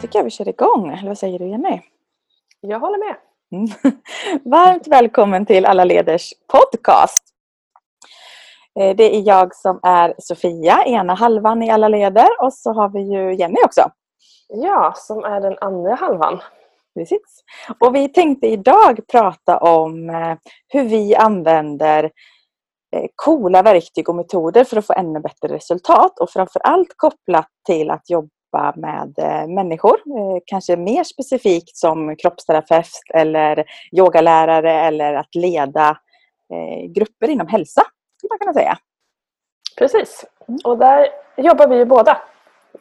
tycker jag vi kör igång. Eller vad säger du Jenny? Jag håller med. Mm. Varmt välkommen till Alla Leders podcast. Eh, det är jag som är Sofia, ena halvan i Alla Leder och så har vi ju Jenny också. Ja, som är den andra halvan. Precis. Och vi tänkte idag prata om eh, hur vi använder eh, coola verktyg och metoder för att få ännu bättre resultat och framförallt kopplat till att jobba med människor. Kanske mer specifikt som kroppsterapeut eller yogalärare eller att leda grupper inom hälsa skulle man kunna säga. Precis. Mm. Och där jobbar vi ju båda.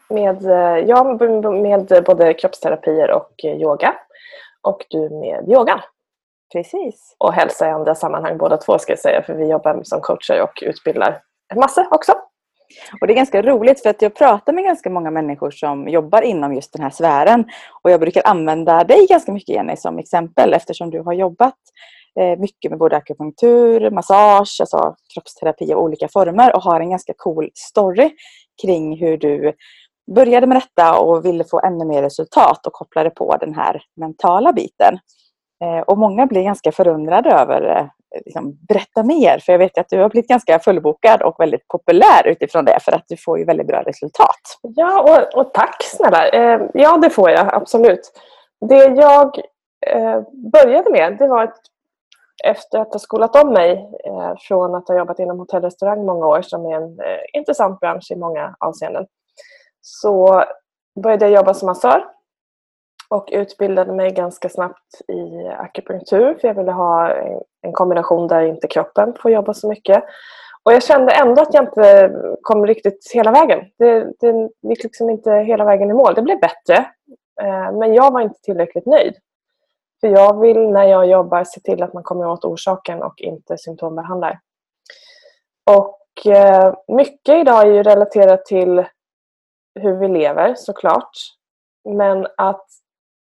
Med, eh, jag med både kroppsterapier och yoga. Och du med yoga. Precis. Och hälsa i andra sammanhang båda två ska jag säga. För vi jobbar som coacher och utbildar en massa också. Och det är ganska roligt för att jag pratar med ganska många människor som jobbar inom just den här sfären. Och jag brukar använda dig ganska mycket Jenny som exempel eftersom du har jobbat eh, mycket med både akupunktur, massage, alltså kroppsterapi och olika former och har en ganska cool story kring hur du började med detta och ville få ännu mer resultat och kopplade på den här mentala biten. Eh, och många blir ganska förundrade över eh, liksom, berätta mer, för jag vet att du har blivit ganska fullbokad och väldigt populär utifrån det, för att du får ju väldigt bra resultat. Ja, och, och tack snälla! Eh, ja, det får jag absolut. Det jag eh, började med, det var att efter att ha skolat om mig eh, från att ha jobbat inom hotellrestaurang många år som är en eh, intressant bransch i många avseenden så började jag jobba som massör och utbildade mig ganska snabbt i akupunktur för jag ville ha en kombination där inte kroppen får jobba så mycket. Och jag kände ändå att jag inte kom riktigt hela vägen. Det, det gick liksom inte hela vägen i mål. Det blev bättre, eh, men jag var inte tillräckligt nöjd. För jag vill när jag jobbar se till att man kommer åt orsaken och inte symptombehandlar. Och eh, mycket idag är ju relaterat till hur vi lever såklart. Men att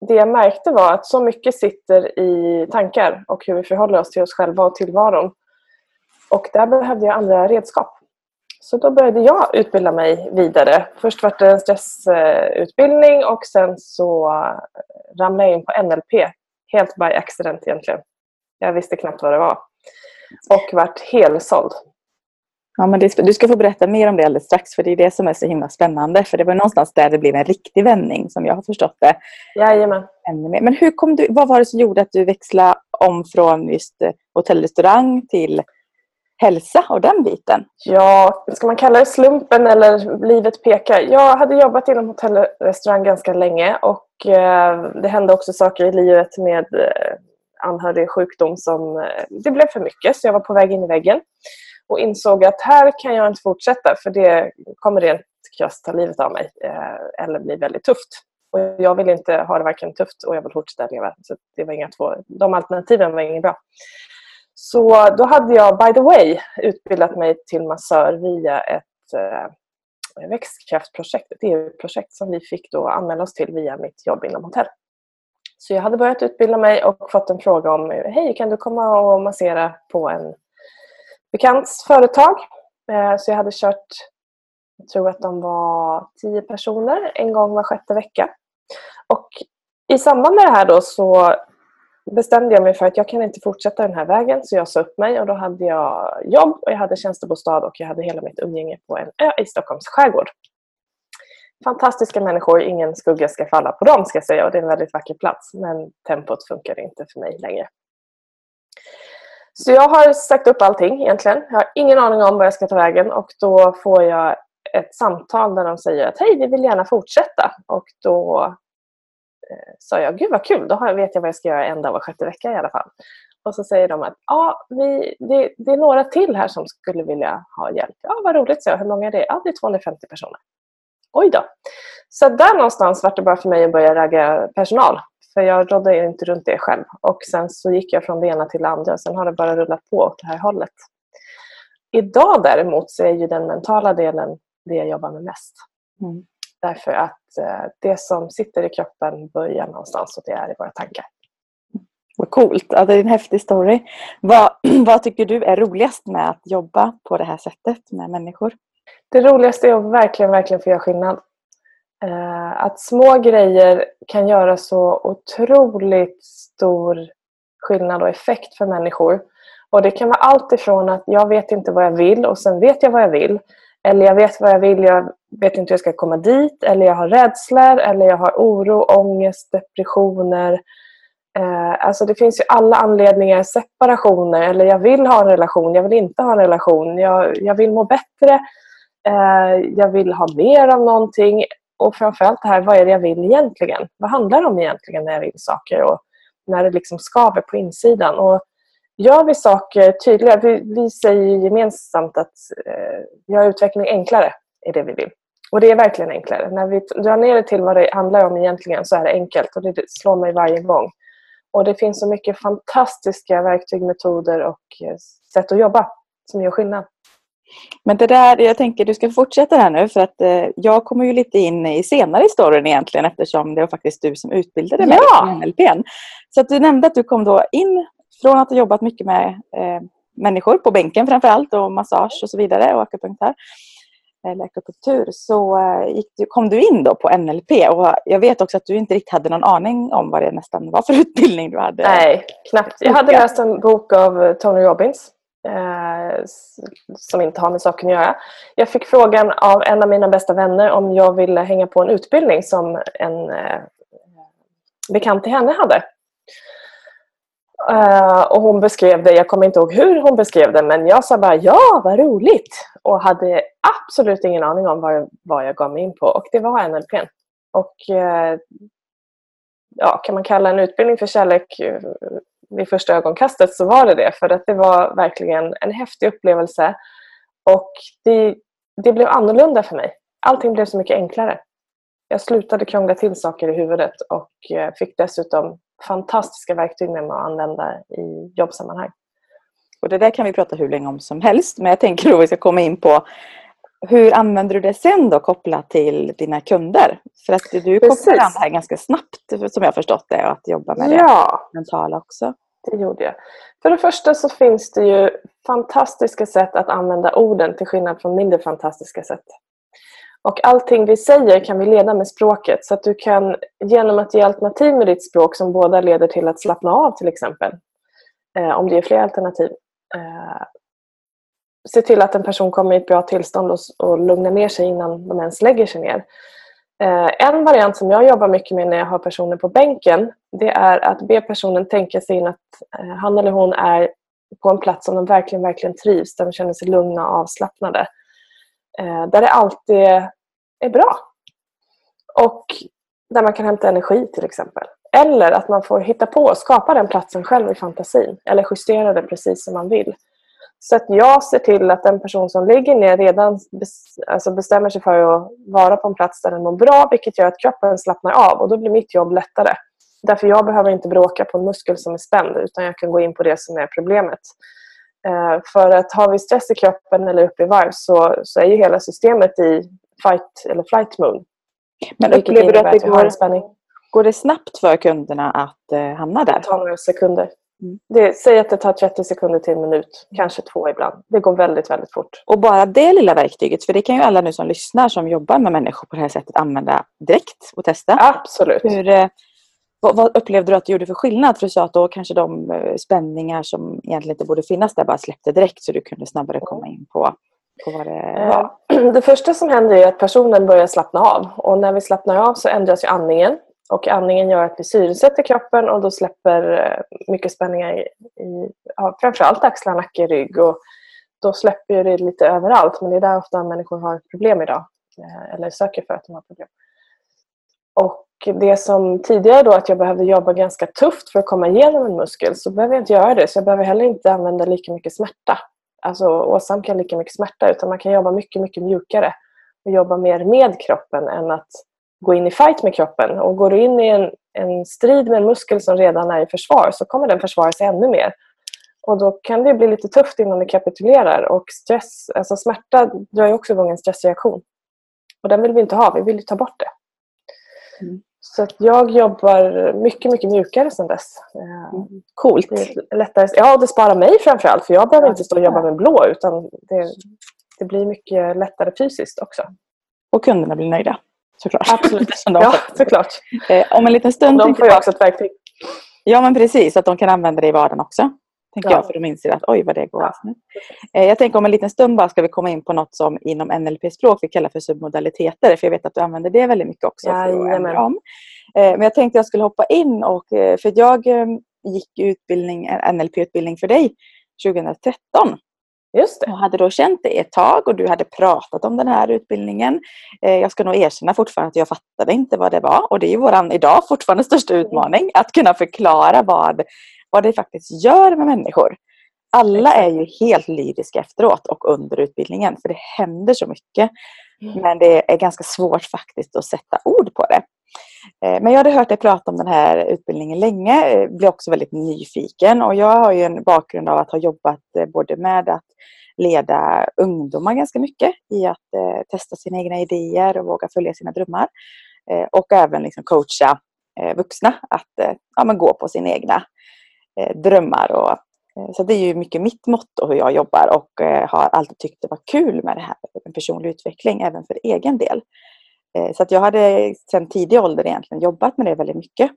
det jag märkte var att så mycket sitter i tankar och hur vi förhåller oss till oss själva och tillvaron. Och där behövde jag andra redskap. Så då började jag utbilda mig vidare. Först var det en stressutbildning och sen så ramlade jag in på NLP, Helt by accident egentligen. Jag visste knappt vad det var. Och vart helsåld. Ja, men det, du ska få berätta mer om det alldeles strax för det är det som är så himla spännande. För det var någonstans där det blev en riktig vändning som jag har förstått det. Jajamän. Men hur kom du, vad var det som gjorde att du växlade om från just eh, hotellrestaurang till hälsa och den biten? Ja, ska man kalla det slumpen eller livet pekar? Jag hade jobbat inom hotell och restaurang ganska länge och eh, det hände också saker i livet med eh, anhörig sjukdom som eh, det blev för mycket så jag var på väg in i väggen och insåg att här kan jag inte fortsätta för det kommer rent krasst ta livet av mig eh, eller bli väldigt tufft. Och jag vill inte ha det varken tufft och jag vill fortsätta leva. Så det var inga två, de alternativen var inget bra. Så då hade jag, by the way, utbildat mig till massör via ett eh, växtkraftprojekt, ett EU-projekt som vi fick då anmäla oss till via mitt jobb inom hotell. Så jag hade börjat utbilda mig och fått en fråga om Hej, kan du komma och massera på en bekants företag? Eh, så jag hade kört, jag tror att de var tio personer en gång var sjätte vecka. Och i samband med det här då så bestämde jag mig för att jag kan inte fortsätta den här vägen så jag sa upp mig och då hade jag jobb och jag hade tjänstebostad och jag hade hela mitt umgänge på en ö i Stockholms skärgård. Fantastiska människor, ingen skugga ska falla på dem ska jag säga och det är en väldigt vacker plats men tempot funkade inte för mig längre. Så jag har sagt upp allting egentligen. Jag har ingen aning om vad jag ska ta vägen och då får jag ett samtal där de säger att hej, vi vill gärna fortsätta och då eh, sa jag, gud vad kul, då vet jag vad jag ska göra en dag var sjätte vecka i alla fall. Och så säger de att ja, vi, det, det, är några till här som skulle vilja ha hjälp. Ja, vad roligt, så jag. Hur många är det? Ja, det är 250 personer. Oj då. Så där någonstans var det bara för mig att börja ragga personal. För jag rådde inte runt det själv. Och sen så gick jag från det ena till det andra. Sen har det bara rullat på åt det här hållet. Idag däremot så är ju den mentala delen det jag jobbar med mest. Mm. Därför att eh, det som sitter i kroppen börjar någonstans och det är i våra tankar. Vad coolt! Ja, det är en häftig story. Vad, vad tycker du är roligast med att jobba på det här sättet med människor? Det roligaste är att verkligen, verkligen få göra skillnad. Eh, att små grejer kan göra så otroligt stor skillnad och effekt för människor. Och det kan vara allt ifrån att jag vet inte vad jag vill och sen vet jag vad jag vill. Eller jag vet vad jag vill, jag vet inte hur jag ska komma dit. Eller jag har rädslor, eller jag har oro, ångest, depressioner. Eh, alltså det finns ju alla anledningar, separationer, eller jag vill ha en relation, jag vill inte ha en relation. Jag, jag vill må bättre, eh, jag vill ha mer av någonting. Och framförallt det här, vad är det jag vill egentligen? Vad handlar det om egentligen när jag vill saker och när det liksom skaver på insidan? Och gör vi saker tydliga? vi, vi säger gemensamt att eh, göra utveckling enklare är det vi vill. Och det är verkligen enklare. När vi drar ner det till vad det handlar om egentligen så är det enkelt och det slår mig varje gång. Och det finns så mycket fantastiska verktyg, metoder och eh, sätt att jobba som gör skillnad. Men det där, jag tänker du ska fortsätta här nu för att eh, jag kommer ju lite in i senare i storyn egentligen eftersom det var faktiskt du som utbildade mig ja. i NLP. Så att du nämnde att du kom då in från att ha jobbat mycket med eh, människor på bänken framför allt och massage och så vidare och akupunktör eller akupunktur så eh, du, kom du in då på NLP och jag vet också att du inte riktigt hade någon aning om vad det nästan var för utbildning du hade. Nej, knappt. Jag hade läst en bok av Tony Robbins eh, som inte har med saken att göra. Jag fick frågan av en av mina bästa vänner om jag ville hänga på en utbildning som en eh, bekant till henne hade. Uh, och hon beskrev det, jag kommer inte ihåg hur hon beskrev det, men jag sa bara ja, vad roligt! Och hade absolut ingen aning om vad jag, vad jag gav mig in på. Och det var NLP. Och uh, ja, kan man kalla en utbildning för kärlek eh, vid första ögonkastet så var det det. För att det var verkligen en häftig upplevelse. Och det, det blev annorlunda för mig. Allting blev så mycket enklare. Jag slutade krångla till saker i huvudet och eh, fick dessutom fantastiska verktyg med mig att använda i jobbsammanhang. Och det där kan vi prata hur länge om som helst. Men jag tänker att vi ska komma in på hur använder du det sen då kopplat till dina kunder? För att du kopplar an det här ganska snabbt som jag förstått det och att jobba med ja, det mentala också. det gjorde jag. För det första så finns det ju fantastiska sätt att använda orden till skillnad från mindre fantastiska sätt. Och allting vi säger kan vi leda med språket så att du kan genom att ge alternativ med ditt språk som båda leder till att slappna av till exempel. Eh, om det är fler alternativ. Eh, se till att en person kommer i ett bra tillstånd och, och lugnar ner sig innan de ens lägger sig ner. Eh, en variant som jag jobbar mycket med när jag har personer på bänken det är att be personen tänka sig in att eh, han eller hon är på en plats som de verkligen, verkligen trivs, där de känner sig lugna och avslappnade. Eh, där det alltid är bra. Och där man kan hämta energi till exempel. Eller att man får hitta på och skapa den platsen själv i fantasin. Eller justera det precis som man vill. Så att jag ser till att den person som ligger ner redan alltså bestämmer sig för att vara på en plats där den mår bra, vilket gör att kroppen slappnar av och då blir mitt jobb lättare. Därför jag behöver inte bråka på en muskel som är spänd utan jag kan gå in på det som är problemet. Eh, för att har vi stress i kroppen eller uppe i varv så, så är ju hela systemet i fight eller flight mode. Men upplever du att det går, går det snabbt för kunderna att eh, hamna där? Det tar några sekunder. Mm. Det, säg att det tar 30 sekunder till en minut, kanske två ibland. Det går väldigt, väldigt fort. Och bara det lilla verktyget, för det kan ju alla nu som lyssnar som jobbar med människor på det här sättet använda direkt och testa. Absolut. Hur, eh, vad, vad, upplevde du att det gjorde för skillnad? För du sa att då kanske de eh, spänningar som egentligen inte borde finnas där bara släppte direkt så du kunde snabbare komma in på, vad det var. Det första som händer är att personen börjar slappna av. Och när vi slappnar av så ändras ju andningen. Och andningen gör att vi syresätter kroppen och då släpper eh, mycket spänningar i ja, framförallt axlar, nacke, rygg. Och då släpper det lite överallt. Men det är där ofta människor har problem idag. Eh, eller söker för att de har problem. Och det som tidigare då att jag behövde jobba ganska tufft för att komma igenom en muskel så behöver jag inte göra det. Så jag behöver heller inte använda lika mycket smärta. Alltså åsamka lika mycket smärta utan man kan jobba mycket, mycket mjukare och jobba mer med kroppen än att gå in i fight med kroppen. Och går du in i en, en strid med en muskel som redan är i försvar så kommer den försvara sig ännu mer. Och då kan det bli lite tufft innan det kapitulerar och stress, alltså smärta drar ju också igång en stressreaktion. Och den vill vi inte ha, vi vill ta bort det. Mm. Så jag jobbar mycket, mycket mjukare sedan dess. Eh, mm. Coolt. Det lättare. Ja, det sparar mig framförallt för jag behöver inte stå och jobba med blå utan det, det blir mycket lättare fysiskt också. Och kunderna blir nöjda? Såklart. Absolut. ja, såklart. Eh, om en liten stund... De får ju också ett verktyg. Ja, men precis. Att de kan använda det i vardagen också. Tänker ja. jag, för de inser att oj vad det går. Ja. Eh, jag tänker om en liten stund bara ska vi komma in på något som inom NLP-språk vi kallar för submodaliteter. För jag vet att du använder det väldigt mycket också. Ja, för att ändra om. Eh, men jag tänkte jag skulle hoppa in och eh, för jag gick utbildning, NLP-utbildning för dig 2013. Just det. Och hade då känt det ett tag och du hade pratat om den här utbildningen. Jag ska nog erkänna fortfarande att jag fattade inte vad det var. Och det är våran idag fortfarande största mm. utmaning. Att kunna förklara vad, vad det faktiskt gör med människor. Alla är ju helt lyriska efteråt och under utbildningen. För det händer så mycket. Mm. Men det är ganska svårt faktiskt att sätta ord på det. Eh, men jag hade hört dig prata om den här utbildningen länge, eh, blev också väldigt nyfiken och jag har ju en bakgrund av att ha jobbat eh, både med att leda ungdomar ganska mycket i att testa sina egna idéer och våga följa sina drömmar. Och även liksom coacha vuxna att ja, men gå på sina egna drömmar. Och, Eh, så det är ju mycket mitt motto hur jag jobbar och eh, har alltid tyckt det var kul med det här med personlig utveckling även för egen del. Eh, så att jag hade sedan tidig ålder egentligen jobbat med det väldigt mycket.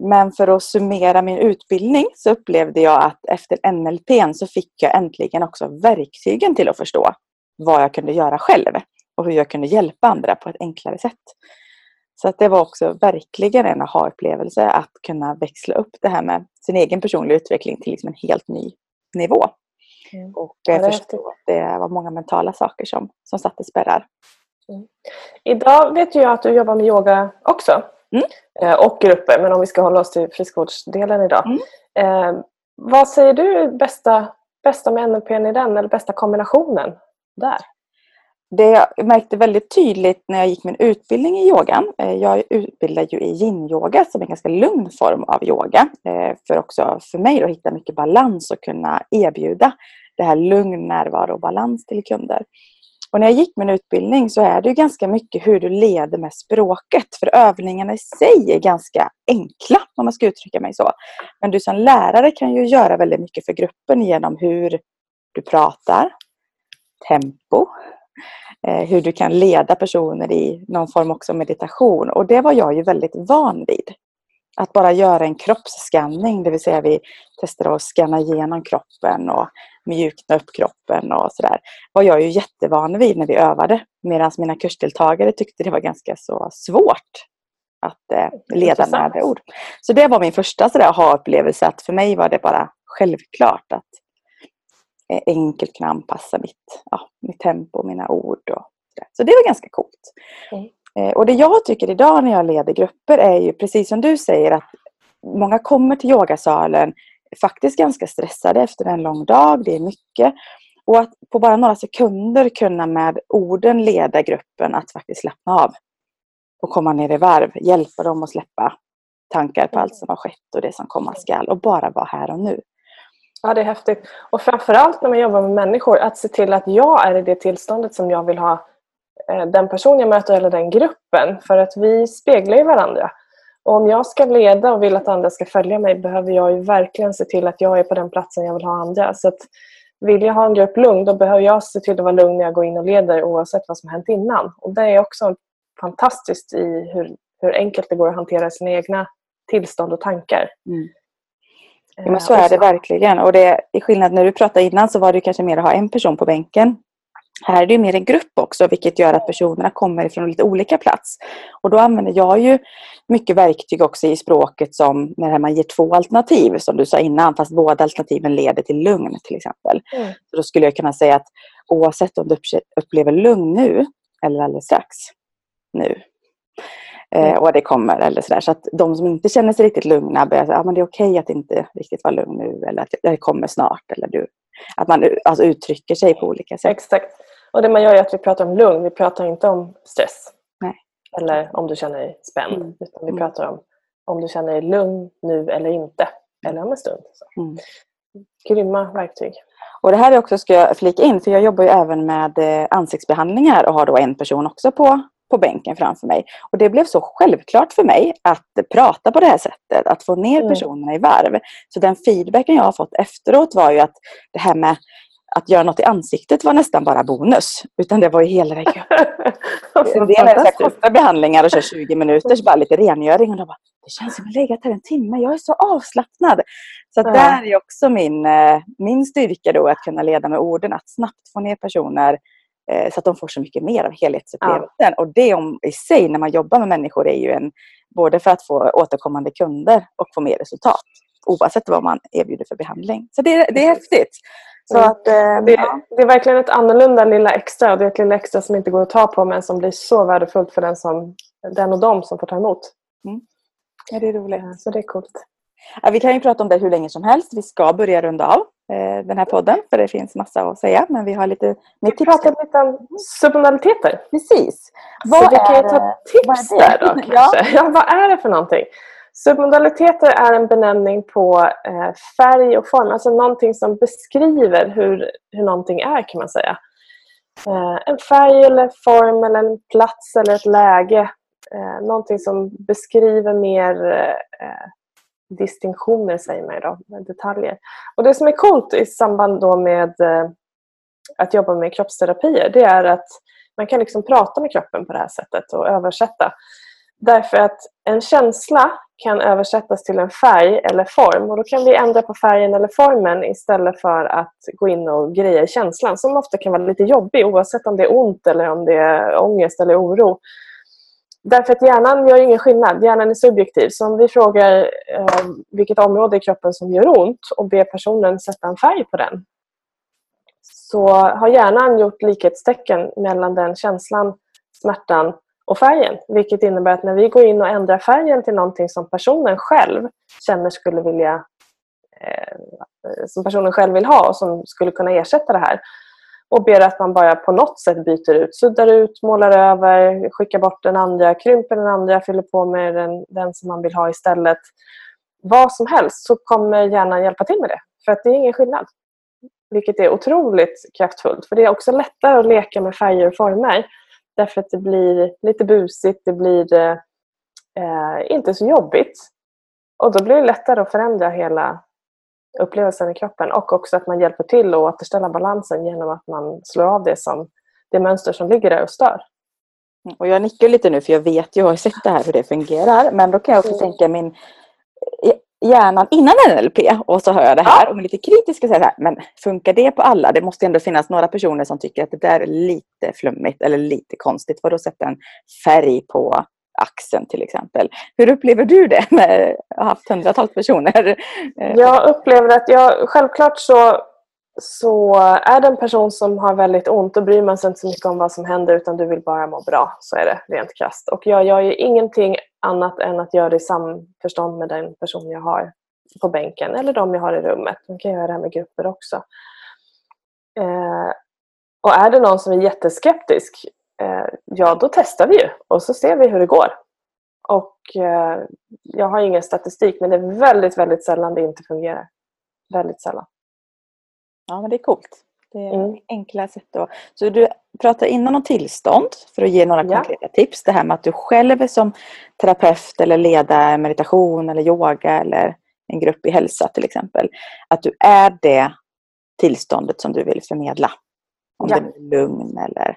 Men för att summera min utbildning så upplevde jag att efter NLP så fick jag äntligen också verktygen till att förstå vad jag kunde göra själv och hur jag kunde hjälpa andra på ett enklare sätt. Så att det var också verkligen en aha-upplevelse att kunna växla upp det här med sin egen personliga utveckling till liksom en helt ny nivå. Mm. Och ja, förstå att det var många mentala saker som, som satte spärrar. Mm. Idag vet jag att du jobbar med yoga också. Mm. Eh, och grupper, men om vi ska hålla oss till friskvårdsdelen idag. Mm. Eh, vad säger du bästa, bästa med NLP i den, eller bästa kombinationen där? Det jag märkte väldigt tydligt när jag gick min utbildning i yogan. Eh, jag utbildar ju i yin-yoga som är en ganska lugn form av yoga. Eh, för också för mig att hitta mycket balans och kunna erbjuda det här lugn, närvaro och balans till kunder. Och när jag gick min utbildning så är det ju ganska mycket hur du leder med språket. För övningarna i sig är ganska enkla om man ska uttrycka mig så. Men du som lärare kan ju göra väldigt mycket för gruppen genom hur du pratar, tempo, hur du kan leda personer i någon form också meditation. Och det var jag ju väldigt van vid. Att bara göra en kroppsskanning, det vill säga vi testar att scanna igenom kroppen och mjukna upp kroppen och sådär. var jag ju jättevan vid när vi övade. Medan mina kursdeltagare tyckte det var ganska så svårt att eh, leda med ord. Så det var min första aha-upplevelse att för mig var det bara självklart att eh, enkelt kunna anpassa mitt, ja, mitt tempo, mina ord. Och så det var ganska coolt. Mm. Eh, och det jag tycker idag när jag leder grupper är ju precis som du säger att många kommer till yogasalen faktiskt ganska stressade efter en lång dag. Det är mycket. Och att på bara några sekunder kunna med orden leda gruppen att faktiskt slappna av. Och komma ner i varv. Hjälpa dem att släppa tankar på allt som har skett och det som komma skall. Och bara vara här och nu. Ja, det är häftigt. Och framförallt när man jobbar med människor, att se till att jag är i det tillståndet som jag vill ha eh, den person jag möter eller den gruppen. För att vi speglar ju varandra. Och om jag ska leda och vill att andra ska följa mig behöver jag ju verkligen se till att jag är på den platsen jag vill ha andra. Så att vill jag ha en grupp lugn då behöver jag se till att vara lugn när jag går in och leder oavsett vad som hänt innan. Och det är också fantastiskt i hur, hur enkelt det går att hantera sina egna tillstånd och tankar. Mm. Ja, men så är det verkligen. Och det är skillnad när du pratade innan så var det kanske mer att ha en person på bänken. Här är det mer en grupp också vilket gör att personerna kommer från lite olika plats. Och då använder jag ju mycket verktyg också i språket som när man ger två alternativ som du sa innan fast båda alternativen leder till lugn till exempel. Mm. Så då skulle jag kunna säga att oavsett om du upplever lugn nu eller alldeles strax nu eh, mm. och det kommer eller sådär. Så att de som inte känner sig riktigt lugna börjar säga att ah, det är okej okay att inte riktigt vara lugn nu eller att det kommer snart. Eller du, att man alltså, uttrycker sig på olika sätt. Exakt. Och det man gör är att vi pratar om lugn, vi pratar inte om stress. Nej. Eller om du känner dig spänd. Mm. Utan vi mm. pratar om om du känner dig lugn nu eller inte. Eller om en stund. Så. Mm. Grymma verktyg. Och det här är också, ska jag flika in, för jag jobbar ju även med eh, ansiktsbehandlingar och har då en person också på på bänken framför mig. Och det blev så självklart för mig att prata på det här sättet, att få ner mm. personerna i varv. Så den feedbacken jag har fått efteråt var ju att det här med att göra något i ansiktet var nästan bara bonus. Utan det var ju hela vägen. En del är korta behandlingar och kör 20 minuter, så bara lite rengöring. Och då bara, det känns som att jag legat här en timme. Jag är så avslappnad. Så Ja. där är också min, eh, min styrka då, att kunna leda med orden. Att snabbt få ner personer så att de får så mycket mer av helhetsupplevelsen. Och det om, i sig, när man jobbar med människor, är ju en både för att få återkommande kunder och få mer resultat. Oavsett vad man erbjuder för behandling. Så det, det är häftigt. Så Mm. att, eh, Det, ja. det är verkligen ett annorlunda lilla extra och det är ett lilla extra som inte går att ta på men som blir så värdefullt för den, som, den och dem som får ta emot. ja, det är roligt. Så det är coolt. Ja, vi kan ju prata om det hur länge som helst. Vi ska börja runda av eh, den här podden för det finns massa att säga. Men vi har lite Vi pratar lite om submodaliteter. Precis. så vi kan ju ta eh, tips vad är där då kanske. Ja. vad är det för någonting? Submodaliteter är en benämning på eh, färg och form, alltså någonting som beskriver hur, hur någonting är kan man säga. Eh, en färg eller form eller en plats eller ett läge. Eh, någonting som beskriver mer eh, distinktioner säger man ju då, detaljer. Och det som är coolt i samband då med eh, att jobba med kroppsterapier det är att man kan liksom prata med kroppen på det här sättet och översätta. Därför att en känsla kan översättas till en färg eller form och då kan vi ändra på färgen eller formen istället för att gå in och greja i känslan som ofta kan vara lite jobbig oavsett om det är ont eller om det är ångest eller oro. Därför att hjärnan gör ingen skillnad, hjärnan är subjektiv. Så om vi frågar eh, vilket område i kroppen som gör ont och ber personen sätta en färg på den så har hjärnan gjort likhetstecken mellan den känslan, smärtan och färgen. Vilket innebär att när vi går in och ändrar färgen till någonting som personen själv känner skulle vilja eh, som personen själv vill ha och som skulle kunna ersätta det här och ber att man bara på något sätt byter ut, suddar ut, målar över, skickar bort den andra, krymper den andra, fyller på med den, den som man vill ha istället. Vad som helst så kommer hjärnan hjälpa till med det. För att det är ingen skillnad. Vilket är otroligt kraftfullt. För det är också lättare att leka med färger och former. Därför att det blir lite busigt, det blir eh, eh inte så jobbigt. Och då blir det lättare att förändra hela upplevelsen i kroppen och också att man hjälper till att återställa balansen genom att man slår av det, som, det mönster som ligger där och stör. Och jag nickar lite nu för jag vet ju, jag har sett det här hur det fungerar. Men då kan jag också Mm. tänka min hjärnan innan NLP och så hör jag det här och är lite kritisk och säger så här, men funkar det på alla? Det måste ändå finnas några personer som tycker att det där är lite flummigt eller lite konstigt. Vadå sätta en färg på axeln till exempel. Hur upplever du det när du har haft hundratals personer? Eh, jag upplever att jag, självklart så, så är det en person som har väldigt ont och bryr man sig inte så mycket om vad som händer utan du vill bara må bra. Så är det rent krasst. Och jag gör ju ingenting annat än att göra det i samförstånd med den person jag har på bänken eller de jag har i rummet. Man kan göra det här med grupper också. Eh, och är det någon som är jätteskeptisk, ja då testar vi ju och så ser vi hur det går. Och eh, jag har ingen statistik men det är väldigt, väldigt sällan det inte fungerar. Väldigt sällan. Ja, men det är coolt. Det är Mm. enkla sätt att... Så du pratar innan om tillstånd för att ge några Ja. konkreta tips. Det här med att du själv som terapeut eller leda meditation eller yoga eller en grupp i hälsa till exempel. Att du är det tillståndet som du vill förmedla. Om Ja. det är lugn eller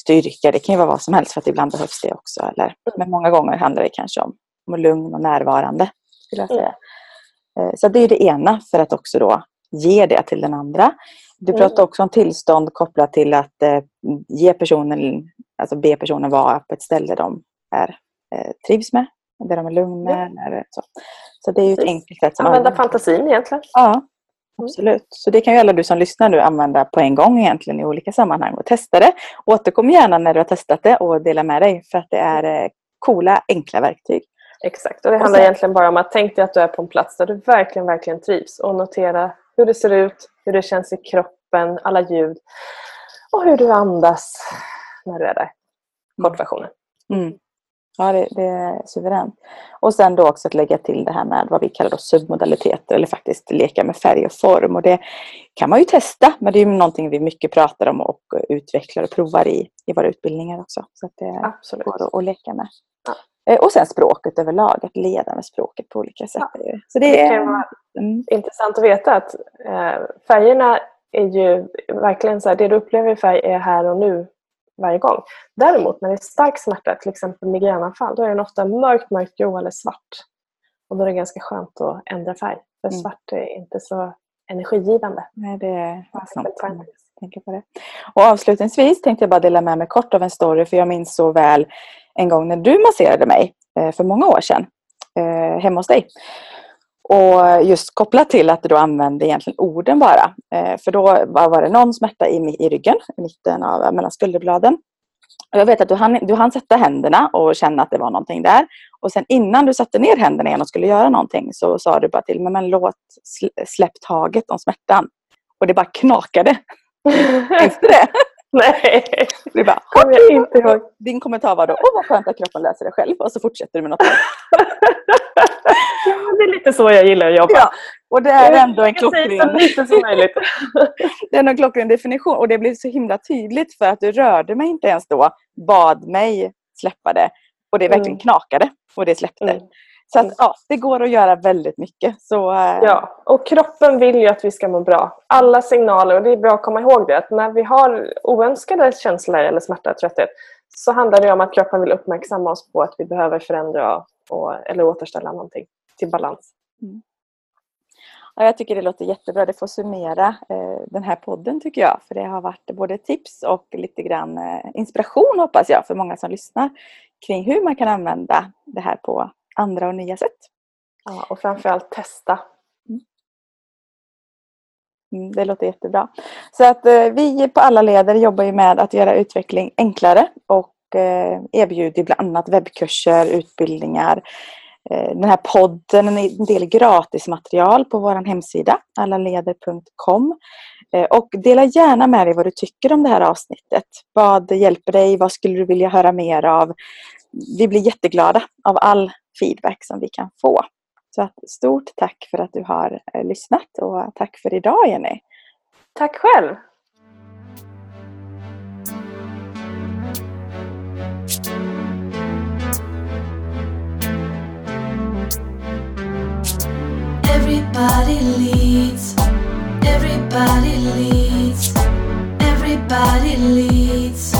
styrka. Det kan ju vara vad som helst för att ibland behövs det också. Eller, men många gånger handlar det kanske om, om lugn och närvarande. Skulle jag säga. Eh, Så det är det ena för att också då ge det till den andra. Du Mm. pratar också om tillstånd kopplat till att eh, ge personen, alltså be personen vara på ett ställe de är, eh, trivs med. Där de är lugna. Eller så. så det är ju ett enkelt sätt. Använda fantasin egentligen. Ja, absolut. Så det kan ju alla du som lyssnar nu använda på en gång egentligen i olika sammanhang och testa det. Återkom gärna när du har testat det och dela med dig för att det är eh, coola, enkla verktyg. Exakt. Och det Och handlar sen- egentligen bara om att tänk dig att du är på en plats där du verkligen, verkligen trivs och notera hur det ser ut, hur det känns i kroppen, alla ljud och hur du andas när du är där. Kortversionen. Mm. Ja, det, det är suveränt. Och sen då också att lägga till det här med vad vi kallar då submodaliteter eller faktiskt leka med färg och form. Och det kan man ju testa, men det är ju någonting vi mycket pratar om och utvecklar och provar i, i våra utbildningar också. Så att det Absolut. går att, att leka med. Ja. Eh, Och sen språket överlag, att leda med språket på olika sätt. Så det Det är... kan vara Mm, intressant att veta att eh, färgerna är ju verkligen så här, det du upplever i färg är här och nu varje gång. Däremot när det är stark smärta, till exempel migränanfall, då är den ofta mörkt, mörkt grå eller svart. Och då är det ganska skönt att ändra färg. För mm. svart är inte så energigivande. Nej, det är sant. På det. Och avslutningsvis tänkte jag bara dela med mig kort av en story, för jag minns så väl en gång när du masserade mig eh, för många år sedan eh, hemma hos dig. Och just kopplat till att du då använde egentligen orden bara. Eh, för då var det någon smärta i, i ryggen, i mitten av, mellan skulderbladen. Och jag vet att du hann, du hann sätta händerna och känna att det var någonting där. Och sen innan du satte ner händerna igen och skulle göra någonting så sa du bara till mig, men låt släpp taget om smärtan. Och det bara knakade. Efter det. Nej. Vi bara, Kommer jag inte ihåg. Din kommentar var då, åh vad skönt att kroppen löser det själv. Och så fortsätter du med något ja, det är lite så jag gillar att jobba. Ja, och det är ändå en klockren... det är ändå en klockren definition. Och det blev så himla tydligt för att du rörde mig inte ens då. Bad mig släppa det. Och det verkligen mm. knakade. Och det släppte. Mm. Så att, ja, det går att göra väldigt mycket. Så, äh... Ja, och kroppen vill ju att vi ska må bra. Alla signaler, och det är bra att komma ihåg det, att när vi har oönskade känslor eller smärta och trötthet så handlar det om att kroppen vill uppmärksamma oss på att vi behöver förändra och, eller återställa någonting till balans. Mm. Ja, jag tycker det låter jättebra. Det får summera eh, den här podden tycker jag. För det har varit både tips och lite grann eh, inspiration hoppas jag för många som lyssnar kring hur man kan använda det här på andra och nya sätt. Ja, och framförallt testa. Mm. mm, det låter jättebra. Så att eh, vi på alla leder jobbar ju med att göra utveckling enklare och eh, erbjuder bland annat webbkurser, utbildningar, eh, den här podden, en del gratismaterial på vår hemsida allaleder.com. Eh, och dela gärna med dig vad du tycker om det här avsnittet. Vad hjälper dig? Vad skulle du vilja höra mer av? Vi blir jätteglada av all feedback som vi kan få. Så att stort tack för att du har eh, lyssnat och tack för idag Jenny. Tack själv! Everybody leads Everybody leads Everybody leads